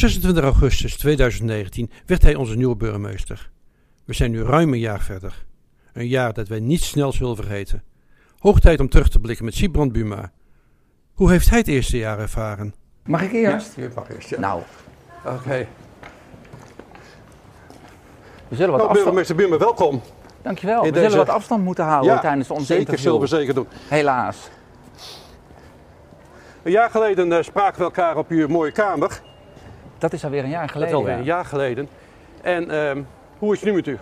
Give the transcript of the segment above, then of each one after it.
26 augustus 2019 werd hij onze nieuwe burgemeester. We zijn nu ruim een jaar verder. Een jaar dat wij niet snel zullen vergeten. Hoog tijd om terug te blikken met Sibrand Buma. Hoe heeft hij het eerste jaar ervaren? Mag ik eerst? Ja, je mag eerst, ja. Nou, Oké. we zullen wat Nou, afstand... burgemeester Buma, welkom. Dankjewel. We zullen deze- wat afstand moeten houden tijdens de zeker, onzekerheid. zullen we zeker doen. Helaas. Een jaar geleden eh, spraken we elkaar op uw mooie kamer. Dat is alweer een jaar Dat geleden. is alweer ja. een jaar geleden. En ehm, hoe is het nu met u?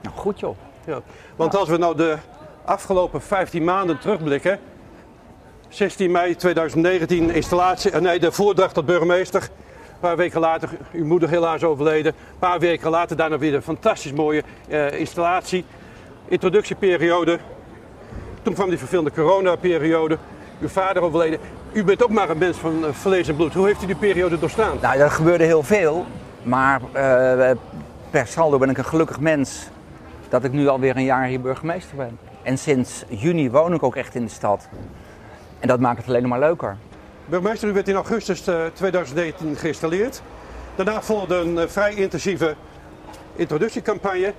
Nou, goed joh. Ja. Want als we nou de afgelopen 15 maanden terugblikken. 16 mei 2019 installatie, eh, nee, de voordracht tot burgemeester. Een paar weken later, uw moeder helaas overleden. Een paar weken later daarna weer een fantastisch mooie eh, installatie. Introductieperiode. Toen kwam die vervelende coronaperiode. Uw vader overleden. U bent ook maar een mens van eh, vlees en bloed. Hoe heeft u die periode doorstaan? Nou, er gebeurde heel veel. Maar eh, per saldo ben ik een gelukkig mens dat ik nu alweer een jaar hier burgemeester ben. En sinds juni woon ik ook echt in de stad. En dat maakt het alleen nog maar leuker. Burgemeester, u werd in augustus eh, 2019 geïnstalleerd. Daarna volgde een eh, vrij intensieve introductiecampagne.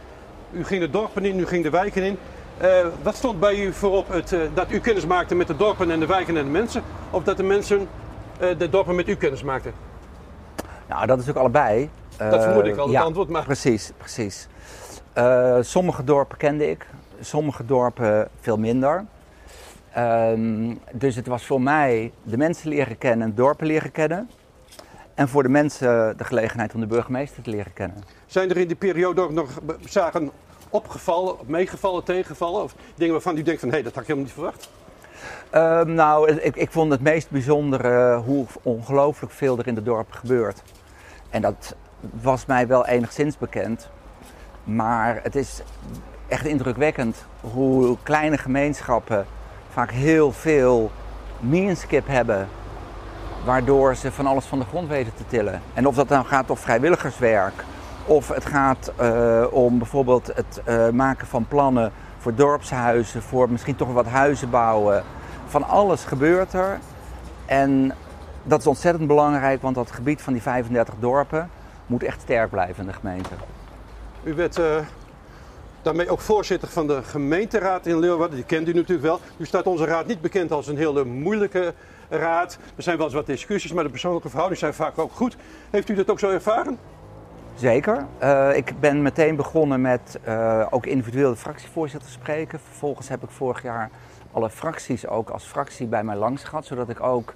U ging de dorpen in, u ging de wijken in. Eh, wat stond bij u voorop? Het, eh, dat u kennis maakte met de dorpen en de wijken en de mensen? Of dat de mensen eh, de dorpen met u kennis maakten? Nou, dat is ook allebei. Dat vermoed ik al, het ja, antwoord. Maar Precies, precies. Sommige dorpen kende ik, sommige dorpen veel minder. Ehm, dus het was voor mij de mensen leren kennen, dorpen leren kennen. En voor de mensen de gelegenheid om de burgemeester te leren kennen. zijn er in die periode ook nog zaken opgevallen, meegevallen, tegengevallen? Of dingen waarvan u denkt van, hé, dat had ik helemaal niet verwacht? Ehm, nou, ik, ik vond het meest bijzondere hoe ongelooflijk veel er in de dorpen gebeurt. En dat was mij wel enigszins bekend. Maar het is echt indrukwekkend hoe kleine gemeenschappen vaak heel veel meanskip hebben. Waardoor ze van alles van de grond weten te tillen. En of dat nou gaat om vrijwilligerswerk. Of het gaat eh, om bijvoorbeeld het eh, maken van plannen voor dorpshuizen. Voor misschien toch wat huizen bouwen. Van alles gebeurt er. En dat is ontzettend belangrijk, want dat gebied van die 35 dorpen moet echt sterk blijven in de gemeente. U werd eh, daarmee ook voorzitter van de gemeenteraad in Leeuwarden. Die kent u natuurlijk wel. U staat onze raad niet bekend als een hele moeilijke raad. Er zijn wel eens wat discussies, maar de persoonlijke verhoudingen zijn vaak ook goed. Heeft u dat ook zo ervaren? Zeker. Eh, ik ben meteen begonnen met eh, ook individueel de fractievoorzitter te spreken. Vervolgens heb ik vorig jaar alle fracties ook als fractie bij mij langs gehad, zodat ik ook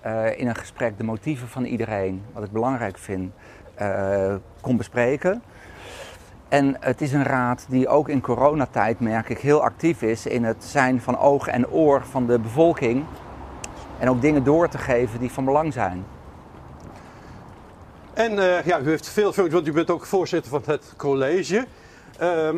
eh, in een gesprek de motieven van iedereen, wat ik belangrijk vind, kon bespreken. En het is een raad die ook in coronatijd, merk ik, heel actief is in het zijn van oog en oor van de bevolking. En ook dingen door te geven die van belang zijn. En eh, ja, u heeft veel functies, want u bent ook voorzitter van het college. Ehm,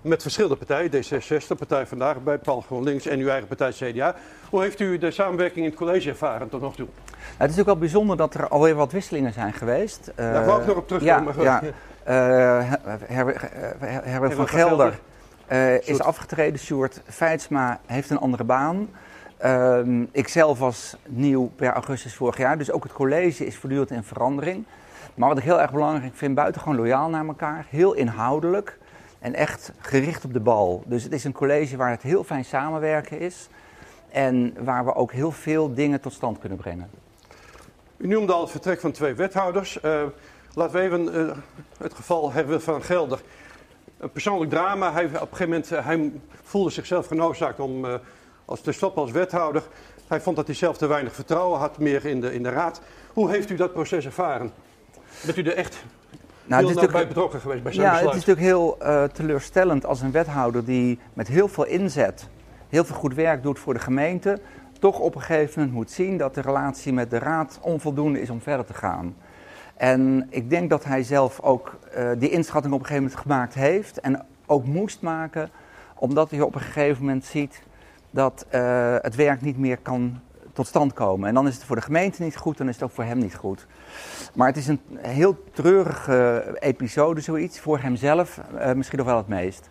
met verschillende partijen, D66, Partij Vandaag bij Paul GroenLinks en uw eigen partij CDA. Hoe heeft u de samenwerking in het college ervaren tot nog toe? Nou, het is natuurlijk wel bijzonder dat er alweer wat wisselingen zijn geweest. Daar wou ik nog op terugkomen. Ja, ja. Eh, Her- Her- Her- Herbert van Gelder eh, is afgetreden. Sjoerd Feitsma heeft een andere baan. Ehm ik zelf was nieuw per augustus vorig jaar. Dus ook het college is voortdurend in verandering. Maar wat ik heel erg belangrijk vind, buitengewoon loyaal naar elkaar. Heel inhoudelijk en echt gericht op de bal. Dus het is een college waar het heel fijn samenwerken is. En waar we ook heel veel dingen tot stand kunnen brengen. U noemde al het vertrek van twee wethouders. Eh, laten we even eh, het geval hebben van Gelder. Een persoonlijk drama. Hij, op een gegeven moment eh, hij voelde zichzelf genoodzaakt om als te stoppen als wethouder. Hij vond dat hij zelf te weinig vertrouwen had, meer in de, in de raad. Hoe heeft u dat proces ervaren? Bent u er echt Nou, heel het is natuurlijk, betrokken geweest bij zijn ja, het is natuurlijk heel eh, teleurstellend als een wethouder die met heel veel inzet, heel veel goed werk doet voor de gemeente, toch op een gegeven moment moet zien dat de relatie met de raad onvoldoende is om verder te gaan. En ik denk dat hij zelf ook eh, die inschatting op een gegeven moment gemaakt heeft en ook moest maken, omdat hij op een gegeven moment ziet dat eh, het werk niet meer kan tot stand komen. En dan is het voor de gemeente niet goed, dan is het ook voor hem niet goed. Maar het is een heel treurige episode, zoiets, voor hemzelf eh, misschien nog wel het meest.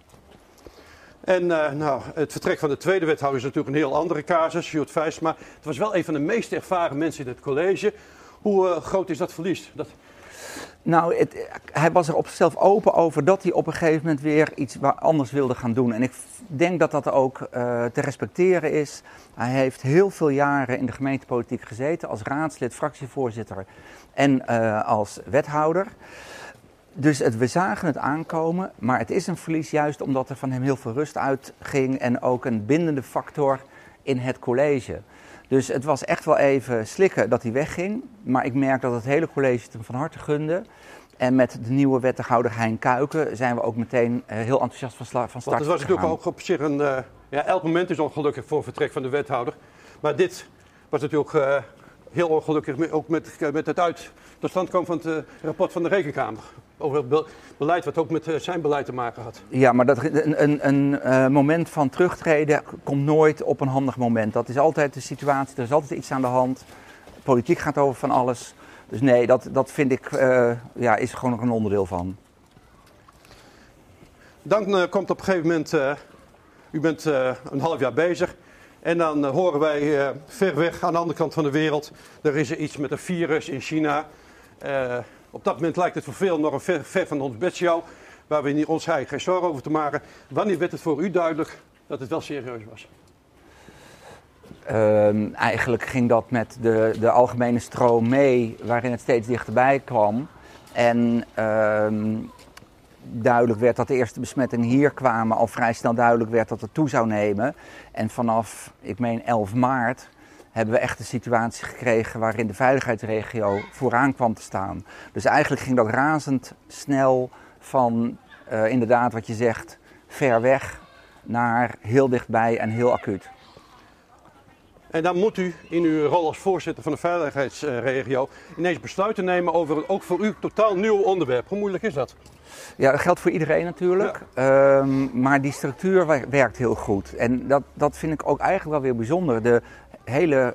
En eh, nou, het vertrek van de tweede wethouder is natuurlijk een heel andere casus, Sjoerd Vijsma. Het was wel een van de meest ervaren mensen in het college. Hoe groot is dat verlies? Dat... Nou, het, hij was er op zichzelf open over dat hij op een gegeven moment weer iets anders wilde gaan doen. En ik denk dat dat ook uh, te respecteren is. Hij heeft heel veel jaren in de gemeentepolitiek gezeten als raadslid, fractievoorzitter en uh, als wethouder. Dus het, we zagen het aankomen, maar het is een verlies juist omdat er van hem heel veel rust uitging en ook een bindende factor in het college. Dus het was echt wel even slikken dat hij wegging. Maar ik merk dat het hele college het hem van harte gunde. En met de nieuwe wethouder Hein Kuiken zijn we ook meteen uh, heel enthousiast van, van start Want het was natuurlijk ook op zich een... Uh, ja, elk moment is ongelukkig voor vertrek van de wethouder. Maar dit was natuurlijk uh, heel ongelukkig ook met, met het uit tot stand komen van het rapport van de Rekenkamer. Over het beleid wat ook met zijn beleid te maken had. Ja, maar dat, een, een, een uh, moment van terugtreden komt nooit op een handig moment. Dat is altijd de situatie, er is altijd iets aan de hand. Politiek gaat over van alles. Dus nee, dat, dat vind ik, uh, ja, is gewoon nog een onderdeel van. Dan uh, komt op een gegeven moment, u bent een half jaar bezig. En dan horen wij ver weg aan de andere kant van de wereld, er is er iets met een virus in China. Op dat moment lijkt het voor veel nog een ver, van ons bedshow, waar we ons eigenlijk geen zorgen over te maken. Wanneer werd het voor u duidelijk dat het wel serieus was? Um, eigenlijk ging dat met de, de algemene stroom mee, waarin het steeds dichterbij kwam. En um, duidelijk werd dat de eerste besmettingen hier kwamen, al vrij snel duidelijk werd dat het toe zou nemen. En vanaf, ik meen 11 maart, hebben we echt een situatie gekregen waarin de veiligheidsregio vooraan kwam te staan. Dus eigenlijk ging dat razend snel van uh, inderdaad wat je zegt, ver weg naar heel dichtbij en heel acuut. En dan moet u in uw rol als voorzitter van de veiligheidsregio ineens besluiten nemen over een ook voor u totaal nieuw onderwerp. Hoe moeilijk is dat? Ja, dat geldt voor iedereen natuurlijk. Ja. Um, maar die structuur werkt heel goed. En dat, dat vind ik ook eigenlijk wel weer bijzonder. De hele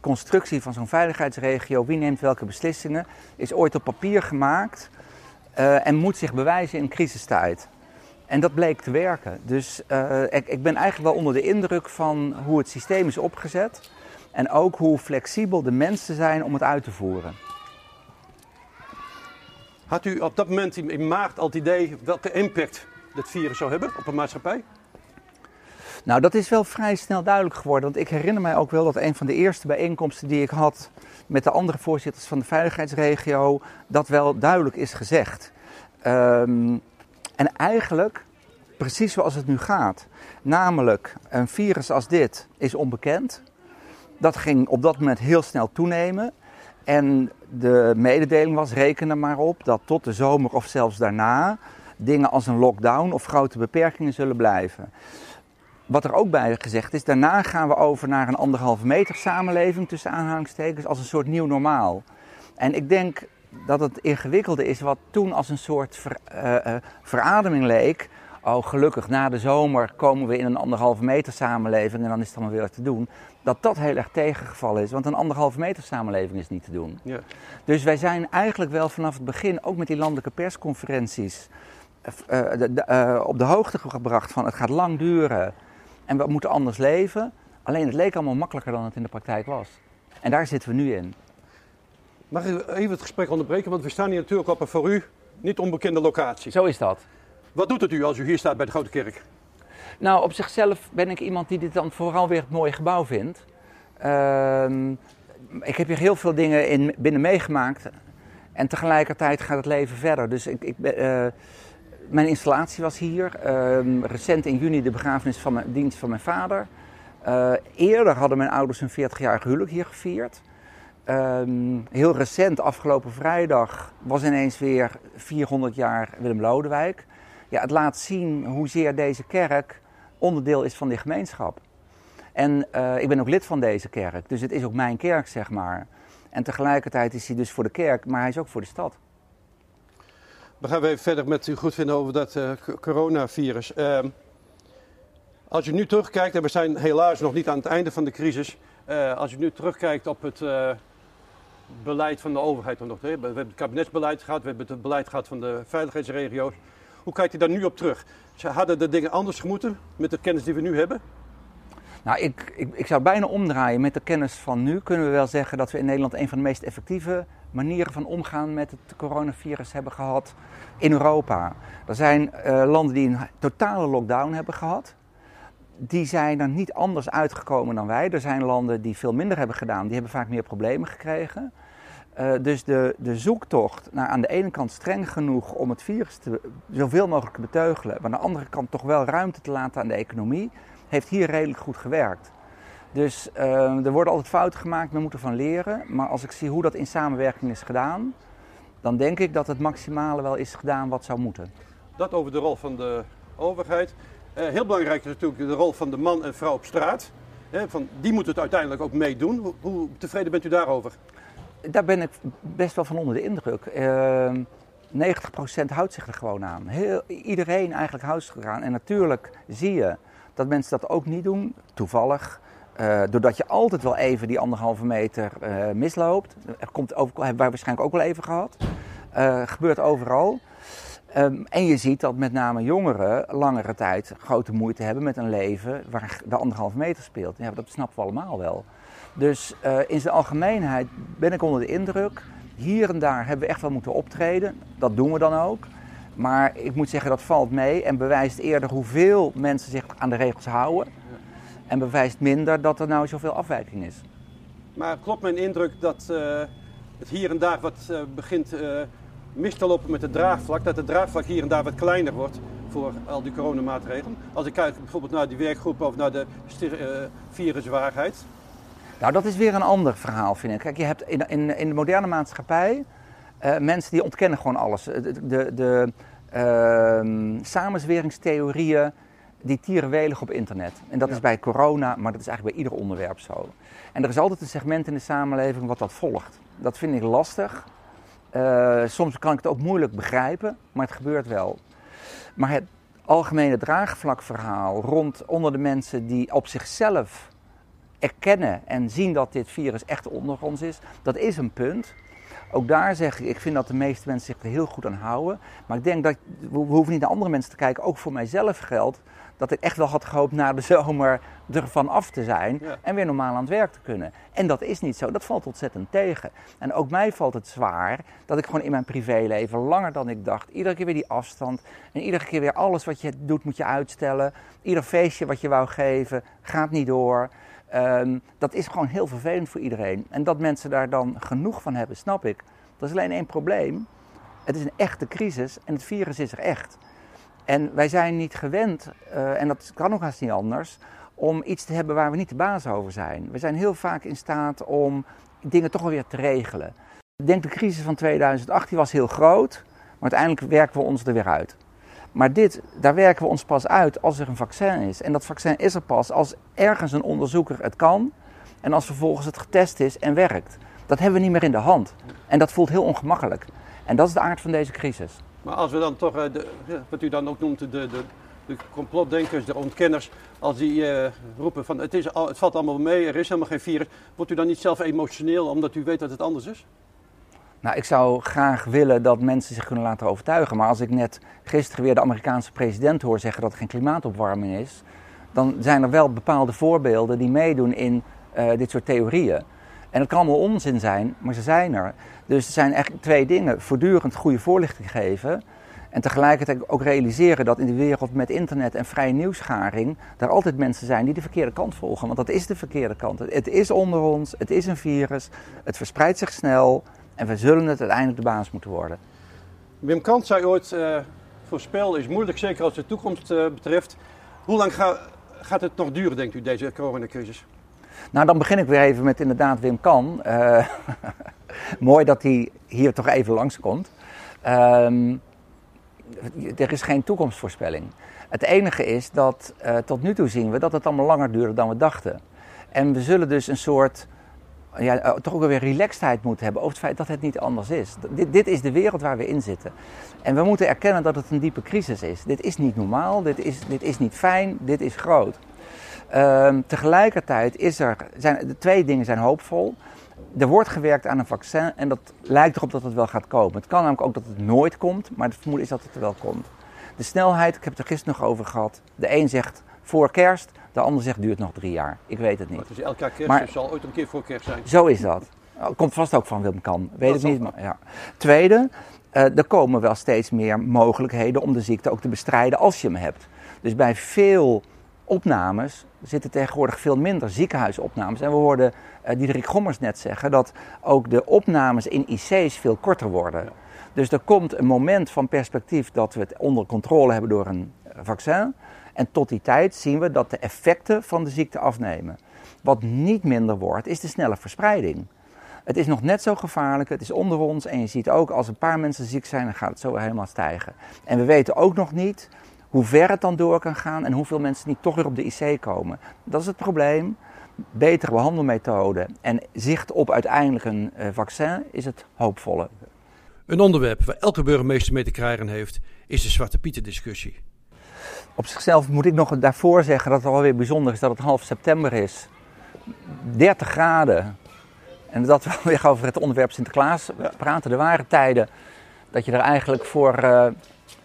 constructie van zo'n veiligheidsregio, wie neemt welke beslissingen, is ooit op papier gemaakt uh, en moet zich bewijzen in crisistijd. En dat bleek te werken. Dus uh, ik, ik, ben eigenlijk wel onder de indruk van hoe het systeem is opgezet. En ook hoe flexibel de mensen zijn om het uit te voeren. Had u op dat moment in maart al het idee welke impact dit virus zou hebben op een maatschappij? Nou, dat is wel vrij snel duidelijk geworden. Want ik herinner mij ook wel dat een van de eerste bijeenkomsten die ik had met de andere voorzitters van de veiligheidsregio, dat wel duidelijk is gezegd. Um, en eigenlijk precies zoals het nu gaat. Namelijk, een virus als dit is onbekend. Dat ging op dat moment heel snel toenemen. En de mededeling was: reken er maar op dat tot de zomer of zelfs daarna dingen als een lockdown of grote beperkingen zullen blijven. Wat er ook bij gezegd is, daarna gaan we over naar een anderhalve meter samenleving tussen aanhalingstekens als een soort nieuw normaal. En ik denk dat het ingewikkelde is wat toen als een soort ver, uh, uh, verademing leek. Oh, gelukkig, na de zomer komen we in een anderhalve meter samenleving en dan is het allemaal weer te doen. Dat dat heel erg tegengevallen is, want een anderhalve meter samenleving is niet te doen. Ja. Dus wij zijn eigenlijk wel vanaf het begin, ook met die landelijke persconferenties, uh, de, de, op de hoogte gebracht van het gaat lang duren en we moeten anders leven. Alleen het leek allemaal makkelijker dan het in de praktijk was. En daar zitten we nu in. Mag ik even het gesprek onderbreken? Want we staan hier natuurlijk op een voor u niet onbekende locatie. Zo is dat. Wat doet het u als u hier staat bij de Grote Kerk? Nou, op zichzelf ben ik iemand die dit dan vooral weer het mooie gebouw vindt. Uh, ik heb hier heel veel dingen in, binnen meegemaakt. En tegelijkertijd gaat het leven verder. Dus ik, ik uh, mijn installatie was hier. Uh, recent in juni de begrafenis van mijn dienst van mijn vader. Uh, eerder hadden mijn ouders een 40-jarig huwelijk hier gevierd. Um, heel recent, afgelopen vrijdag, was ineens weer 400 jaar Willem Lodewijk. Ja, het laat zien hoezeer deze kerk onderdeel is van die gemeenschap. En uh, ik ben ook lid van deze kerk, dus het is ook mijn kerk, zeg maar. En tegelijkertijd is hij dus voor de kerk, maar hij is ook voor de stad. We gaan even verder met u goed vinden over dat uh, coronavirus. Uh, als je nu terugkijkt, en we zijn helaas nog niet aan het einde van de crisis. Uh, als je nu terugkijkt op het beleid van de overheid. Nog, we hebben het kabinetsbeleid gehad, we hebben het beleid gehad van de veiligheidsregio's. Hoe kijkt u daar nu op terug? Hadden de dingen anders gemoeten met de kennis die we nu hebben? Nou, ik, ik, ik zou bijna omdraaien. Met de kennis van nu kunnen we wel zeggen dat we in Nederland een van de meest effectieve manieren van omgaan met het coronavirus hebben gehad in Europa. Er zijn uh, landen die een totale lockdown hebben gehad. Die zijn er niet anders uitgekomen dan wij. Er zijn landen die veel minder hebben gedaan. Die hebben vaak meer problemen gekregen. Uh, dus de, de zoektocht naar aan de ene kant streng genoeg om het virus te, zoveel mogelijk te beteugelen, maar aan de andere kant toch wel ruimte te laten aan de economie, heeft hier redelijk goed gewerkt. Dus uh, er worden altijd fouten gemaakt, we moeten van leren. Maar als ik zie hoe dat in samenwerking is gedaan, dan denk ik dat het maximale wel is gedaan wat zou moeten. Dat over de rol van de overheid. Uh, heel belangrijk is natuurlijk de rol van de man en vrouw op straat. He, van, die moet het uiteindelijk ook meedoen. Hoe, hoe tevreden bent u daarover? Daar ben ik best wel van onder de indruk. Uh, 90% houdt zich er gewoon aan. Heel, iedereen eigenlijk houdt zich eraan. En natuurlijk zie je dat mensen dat ook niet doen, toevallig. Uh, doordat je altijd wel even die anderhalve meter uh, misloopt. Er komt over, hebben wij waarschijnlijk ook wel even gehad. Uh, gebeurt overal. Um, en je ziet dat met name jongeren langere tijd grote moeite hebben met een leven waar de anderhalve meter speelt. Ja, dat snappen we allemaal wel. Dus in zijn algemeenheid ben ik onder de indruk. Hier en daar hebben we echt wel moeten optreden. Dat doen we dan ook. Maar ik moet zeggen, dat valt mee en bewijst eerder hoeveel mensen zich aan de regels houden. En bewijst minder dat er nou zoveel afwijking is. Maar klopt mijn indruk dat uh, het hier en daar wat uh, begint uh, mis te lopen met het draagvlak? Dat het draagvlak hier en daar wat kleiner wordt voor al die coronamaatregelen? Als ik kijk bijvoorbeeld naar die werkgroep of naar de viruswaarheid. Nou, dat is weer een ander verhaal, vind ik. Kijk, je hebt in, in, in de moderne maatschappij mensen die ontkennen gewoon alles. De, de, de samenzweringstheorieën die tieren welig op internet. En dat is bij corona, maar dat is eigenlijk bij ieder onderwerp zo. En er is altijd een segment in de samenleving wat dat volgt. Dat vind ik lastig. Uh, soms kan ik het ook moeilijk begrijpen, maar het gebeurt wel. Maar het algemene draagvlakverhaal rond onder de mensen die op zichzelf erkennen en zien dat dit virus echt onder ons is, dat is een punt. Ook daar zeg ik, ik vind dat de meeste mensen zich er heel goed aan houden. Maar ik denk dat, we hoeven niet naar andere mensen te kijken, ook voor mijzelf geldt dat ik echt wel had gehoopt na de zomer ervan af te zijn ja. en weer normaal aan het werk te kunnen. En dat is niet zo, dat valt ontzettend tegen. En ook mij valt het zwaar dat ik gewoon in mijn privéleven langer dan ik dacht, iedere keer weer die afstand en iedere keer weer alles wat je doet moet je uitstellen. Ieder feestje wat je wou geven gaat niet door. Um, dat is gewoon heel vervelend voor iedereen. En dat mensen daar dan genoeg van hebben, snap ik. Dat is alleen één probleem. Het is een echte crisis en het virus is er echt. En wij zijn niet gewend, uh, en dat kan ook haast niet anders, om iets te hebben waar we niet de baas over zijn. We zijn heel vaak in staat om dingen toch wel weer te regelen. Ik denk de crisis van 2008 die was heel groot, maar uiteindelijk werken we ons er weer uit. Maar dit, daar werken we ons pas uit als er een vaccin is. En dat vaccin is er pas als ergens een onderzoeker het kan en als vervolgens het getest is en werkt. Dat hebben we niet meer in de hand. En dat voelt heel ongemakkelijk. En dat is de aard van deze crisis. Maar als we dan toch, uh, de, wat u dan ook noemt, de, de, de complotdenkers, de ontkenners, als die uh, roepen van het, is al, het valt allemaal mee, er is helemaal geen virus, wordt u dan niet zelf emotioneel omdat u weet dat het anders is? Nou, ik zou graag willen dat mensen zich kunnen laten overtuigen. Maar als ik net gisteren weer de Amerikaanse president hoor zeggen dat er geen klimaatopwarming is, dan zijn er wel bepaalde voorbeelden die meedoen in uh, dit soort theorieën. En het kan allemaal onzin zijn, maar ze zijn er. Dus er zijn echt twee dingen. Voortdurend goede voorlichting geven. En tegelijkertijd ook realiseren dat in de wereld met internet en vrije nieuwsgaring er altijd mensen zijn die de verkeerde kant volgen. Want dat is de verkeerde kant. Het is onder ons, het is een virus, het verspreidt zich snel en we zullen het uiteindelijk de baas moeten worden. Wim Kant zei ooit: uh, voorspel is moeilijk, zeker als de toekomst uh, betreft. Hoe lang ga, gaat het nog duren, denkt u, deze coronacrisis? Nou, dan begin ik weer even met inderdaad Wim Kan. Uh, mooi dat hij hier toch even langskomt. Um, er is geen toekomstvoorspelling. Het enige is dat uh, tot nu toe zien we dat het allemaal langer duurde dan we dachten. En we zullen dus een soort, ja, uh, toch ook weer relaxedheid moeten hebben over het feit dat het niet anders is. Dit, dit, is de wereld waar we in zitten. En we moeten erkennen dat het een diepe crisis is. Dit is niet normaal, dit is, dit is niet fijn, dit is groot. Uh, tegelijkertijd is er, zijn, de twee dingen zijn hoopvol. Er wordt gewerkt aan een vaccin en dat lijkt erop dat het wel gaat komen. Het kan namelijk ook dat het nooit komt, maar het vermoeden is dat het er wel komt. De snelheid, ik heb het er gisteren nog over gehad. De een zegt voor kerst, De ander zegt duurt nog drie jaar. Ik weet het niet. Maar het is elk jaar kerst, Maar- dus het zal ooit een keer voor kerst zijn. Zo is dat. Oh, Komt vast ook van Willem Kan. Weet Dat zal niet. Maar, ja. Tweede, eh, er komen wel steeds meer mogelijkheden om de ziekte ook te bestrijden als je hem hebt. Dus bij veel opnames zitten tegenwoordig veel minder ziekenhuisopnames. En we hoorden eh Diederik Gommers net zeggen dat ook de opnames in IC's veel korter worden. Dus er komt een moment van perspectief dat we het onder controle hebben door een vaccin. En tot die tijd zien we dat de effecten van de ziekte afnemen. Wat niet minder wordt, is de snelle verspreiding. Het is nog net zo gevaarlijk, het is onder ons en je ziet ook als een paar mensen ziek zijn, dan gaat het zo helemaal stijgen. En we weten ook nog niet hoe ver het dan door kan gaan en hoeveel mensen niet toch weer op de IC komen. Dat is het probleem. Betere behandelmethoden en zicht op uiteindelijk een eh, vaccin is het hoopvolle. Een onderwerp waar elke burgemeester mee te krijgen heeft, is de Zwarte Pieten discussie. Op zichzelf moet ik nog daarvoor zeggen dat het alweer bijzonder is dat het half september is. 30 graden. En dat we weer over het onderwerp Sinterklaas praten. Er waren tijden dat je er eigenlijk voor eh,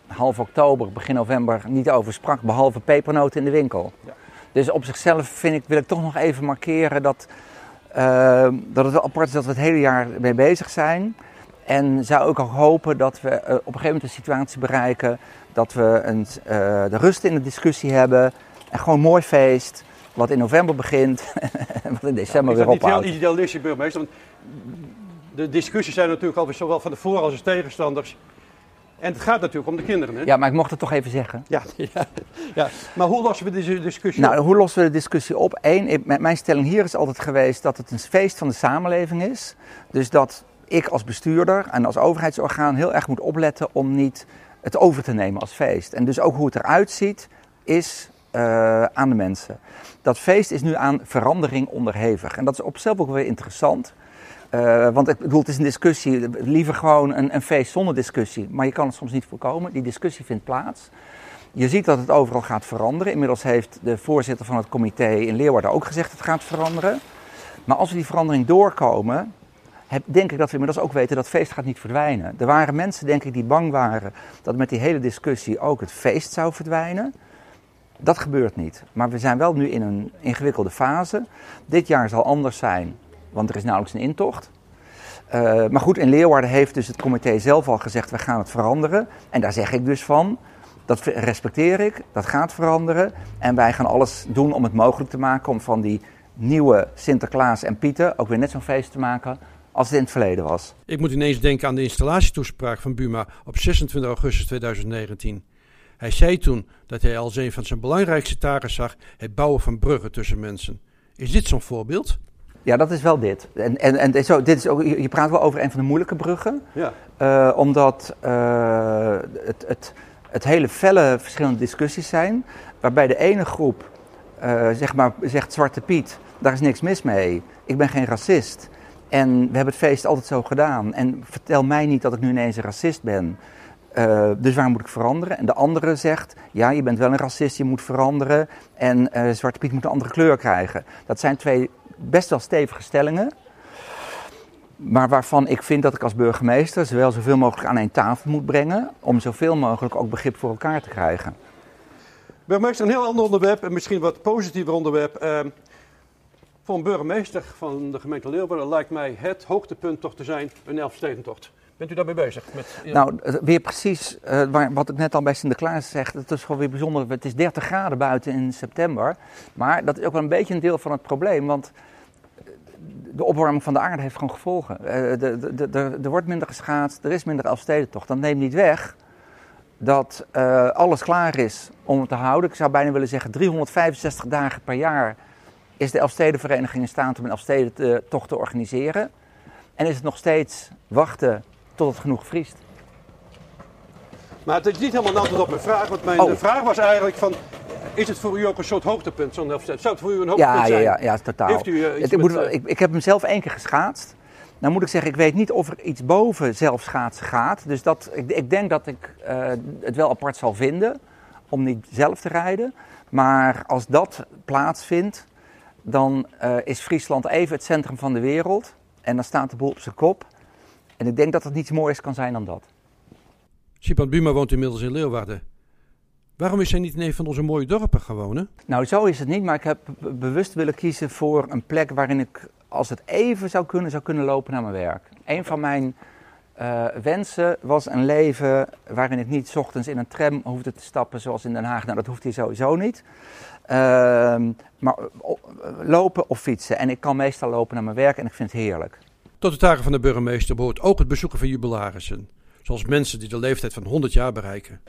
half oktober, begin november niet over sprak, behalve pepernoten in de winkel. Ja. Dus op zichzelf vind ik, wil ik toch nog even markeren dat, eh, dat het wel apart is dat we het hele jaar mee bezig zijn. En zou ook al hopen dat we eh, op een gegeven moment een situatie bereiken dat we een, eh, de rust in de discussie hebben. En gewoon een mooi feest, wat in november begint en wat in december is weer dat niet heel ophoudt. idealistisch, burgemeester? Want de discussies zijn natuurlijk alweer zowel van de voor- als de tegenstanders. En het gaat natuurlijk om de kinderen, hè? Ja, maar ik mocht het toch even zeggen. Ja, ja, ja. Maar hoe lossen we deze discussie Nou, op? hoe lossen we de discussie op? Eén, mijn stelling hier is altijd geweest dat het een feest van de samenleving is. Dus dat ik als bestuurder en als overheidsorgaan heel erg moet opletten om niet het over te nemen als feest. En dus ook hoe het eruit ziet is eh, aan de mensen. Dat feest is nu aan verandering onderhevig. En dat is op zichzelf ook weer interessant. Eh, want ik bedoel, het is een discussie, liever gewoon een, een feest zonder discussie. Maar je kan het soms niet voorkomen. Die discussie vindt plaats. Je ziet dat het overal gaat veranderen. Inmiddels heeft de voorzitter van het comité in Leeuwarden ook gezegd dat het gaat veranderen. Maar als we die verandering doorkomen, heb, denk ik dat we inmiddels ook weten dat feest gaat niet verdwijnen. Er waren mensen, denk ik, die bang waren dat met die hele discussie ook het feest zou verdwijnen. Dat gebeurt niet. Maar we zijn wel nu in een ingewikkelde fase. Dit jaar zal anders zijn, want er is nauwelijks een intocht. Uh, maar goed, in Leeuwarden heeft dus het comité zelf al gezegd, we gaan het veranderen. En daar zeg ik dus van, dat respecteer ik, dat gaat veranderen. En wij gaan alles doen om het mogelijk te maken om van die nieuwe Sinterklaas en Pieten ook weer net zo'n feest te maken als het in het verleden was. Ik moet ineens denken aan de installatietoespraak van Buma op 26 augustus 2019. Hij zei toen dat hij als een van zijn belangrijkste taken zag het bouwen van bruggen tussen mensen. Is dit zo'n voorbeeld? Ja, dat is wel dit. En, en, en zo, dit is ook, je praat wel over een van de moeilijke bruggen. Ja. Uh, omdat uh, het, het, het hele felle verschillende discussies zijn. Waarbij de ene groep uh, zeg maar, zegt Zwarte Piet, daar is niks mis mee. Ik ben geen racist. En we hebben het feest altijd zo gedaan. En vertel mij niet dat ik nu ineens een racist ben. Uh, dus waar moet ik veranderen? En de andere zegt, ja, je bent wel een racist, je moet veranderen. En uh, Zwarte Piet moet een andere kleur krijgen. Dat zijn twee best wel stevige stellingen. Maar waarvan ik vind dat ik als burgemeester ze wel zoveel mogelijk aan één tafel moet brengen. Om zoveel mogelijk ook begrip voor elkaar te krijgen. Burgemeester, een heel ander onderwerp en misschien wat positiever onderwerp. Uh, voor een burgemeester van de gemeente Leeuwarden lijkt mij het hoogtepunt toch te zijn een Elfstedentocht. Bent u daarmee bezig? Met. Nou, weer precies uh, waar, wat ik net al bij Sinterklaas zeg. Het is gewoon weer bijzonder. Het is 30 graden buiten in september. Maar dat is ook wel een beetje een deel van het probleem. Want de opwarming van de aarde heeft gewoon gevolgen. Er wordt minder geschaatst, er is minder Elfstedentocht. Dat neemt niet weg dat alles klaar is om het te houden. Ik zou bijna willen zeggen 365 dagen per jaar is de Elfstedenvereniging in staat om een Elfstedentocht te organiseren. En is het nog steeds wachten tot het genoeg vriest. Maar het is niet helemaal een antwoord op mijn vraag. Want mijn Oh. vraag was eigenlijk van... Is het voor u ook een soort hoogtepunt, zo'n? Zou het voor u een hoogtepunt Ja, ja, zijn? ja, ja, totaal. Heeft u, uh, Het- ik, moet, uh, ik, ik heb hem zelf één keer geschaatst. Nou moet ik zeggen, ik weet niet of er iets boven zelf schaatsen gaat. Dus dat, ik, ik denk dat ik eh, het wel apart zal vinden om niet zelf te rijden. Maar als dat plaatsvindt, dan eh, is Friesland even het centrum van de wereld. En dan staat de boel op zijn kop. En ik denk dat het niets moois kan zijn dan dat. Sipant Buma woont inmiddels in Leeuwarden. Waarom is hij niet in een van onze mooie dorpen gaan wonen? Nou, zo is het niet, maar ik heb be- bewust willen kiezen voor een plek waarin ik, als het even zou kunnen, zou kunnen lopen naar mijn werk. Een van mijn eh, wensen was een leven waarin ik niet 's ochtends in een tram hoefde te stappen zoals in Den Haag. Nou, dat hoeft hier sowieso niet. Ehm, maar o- lopen of fietsen. En ik kan meestal lopen naar mijn werk en ik vind het heerlijk. Tot de taken van de burgemeester behoort ook het bezoeken van jubilarissen. Zoals mensen die de leeftijd van 100 jaar bereiken.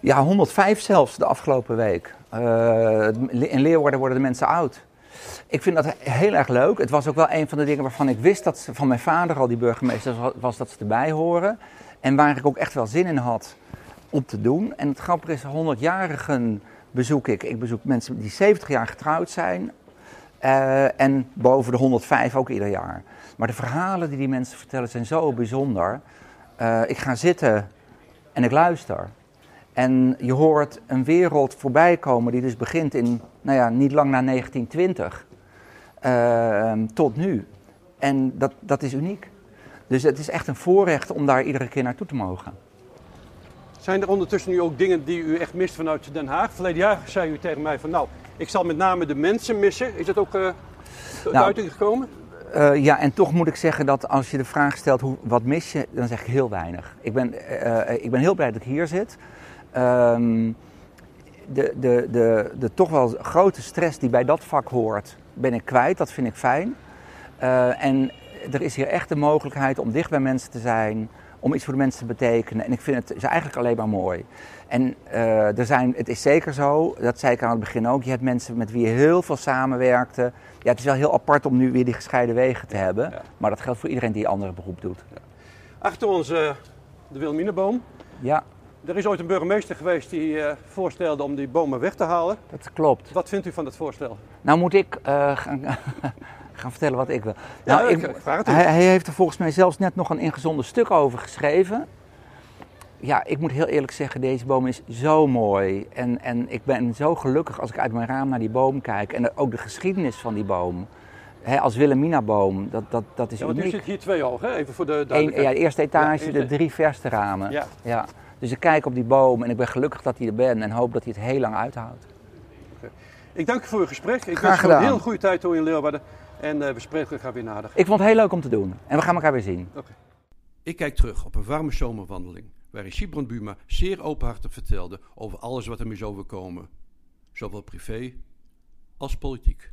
Ja, 105 zelfs de afgelopen week. Eh, in Leeuwarden worden de mensen oud. Ik vind dat heel erg leuk. Het was ook wel een van de dingen waarvan ik wist dat ze, van mijn vader al die burgemeester was, dat ze erbij horen. En waar ik ook echt wel zin in had om te doen. En het grappige is, 100-jarigen bezoek ik. Ik bezoek mensen die 70 jaar getrouwd zijn. eh, en boven de 105 ook ieder jaar. Maar de verhalen die die mensen vertellen zijn zo bijzonder. Eh, ik ga zitten en ik luister. En je hoort een wereld voorbij komen die dus begint in, nou ja, niet lang na 1920 eh, tot nu. En dat, dat is uniek. Dus het is echt een voorrecht om daar iedere keer naartoe te mogen. Zijn er ondertussen nu ook dingen die u echt mist vanuit Den Haag? Verleden jaar zei u tegen mij van nou, ik zal met name de mensen missen. Is dat ook Nou, uiting gekomen? Eh, ja, en toch moet ik zeggen dat als je de vraag stelt hoe, wat mis je, dan zeg ik heel weinig. Ik ben, eh, eh, ik ben heel blij dat ik hier zit. Ehm, de, de, de, de toch wel grote stress die bij dat vak hoort, ben ik kwijt. Dat vind ik fijn. En er is hier echt de mogelijkheid om dicht bij mensen te zijn, om iets voor de mensen te betekenen. En ik vind het is eigenlijk alleen maar mooi. En eh, er zijn, het is zeker zo, dat zei ik aan het begin ook, je hebt mensen met wie je heel veel samenwerkte. Ja, het is wel heel apart om nu weer die gescheiden wegen te hebben. Ja. Maar dat geldt voor iedereen die een andere beroep doet. Achter ons eh, de Wilhelminaboom. Ja, Er is ooit een burgemeester geweest die eh, voorstelde om die bomen weg te halen. dat klopt. Wat vindt u van dat voorstel? Nou moet ik eh, gaan, vertellen wat ik wil. Ja, nou, ik hij, hij heeft er volgens mij zelfs net nog een ingezonden stuk over geschreven. Ja, ik moet heel eerlijk zeggen, deze boom is zo mooi. En, en ik ben zo gelukkig als ik uit mijn raam naar die boom kijk. En ook de geschiedenis van die boom. Als Wilhelminaboom, dat, dat, dat is Ja, want uniek. zit hier twee hoog, hè? even voor de Eén, ja, de eerste etage, Ja, de drie verste ramen. Ja. Ja. Dus ik kijk op die boom en ik ben gelukkig dat hij er ben en hoop dat hij het heel lang uithoudt. Ik dank u voor uw gesprek. Ik Graag wens een heel goede tijd toe in Leeuwarden. En eh, we spreken elkaar weer nader. Ik vond het heel leuk om te doen en we gaan elkaar weer zien. Ik kijk terug op een warme zomerwandeling. Waarin Sibrand Buma zeer openhartig vertelde over alles wat hem is overkomen. Zowel privé als politiek.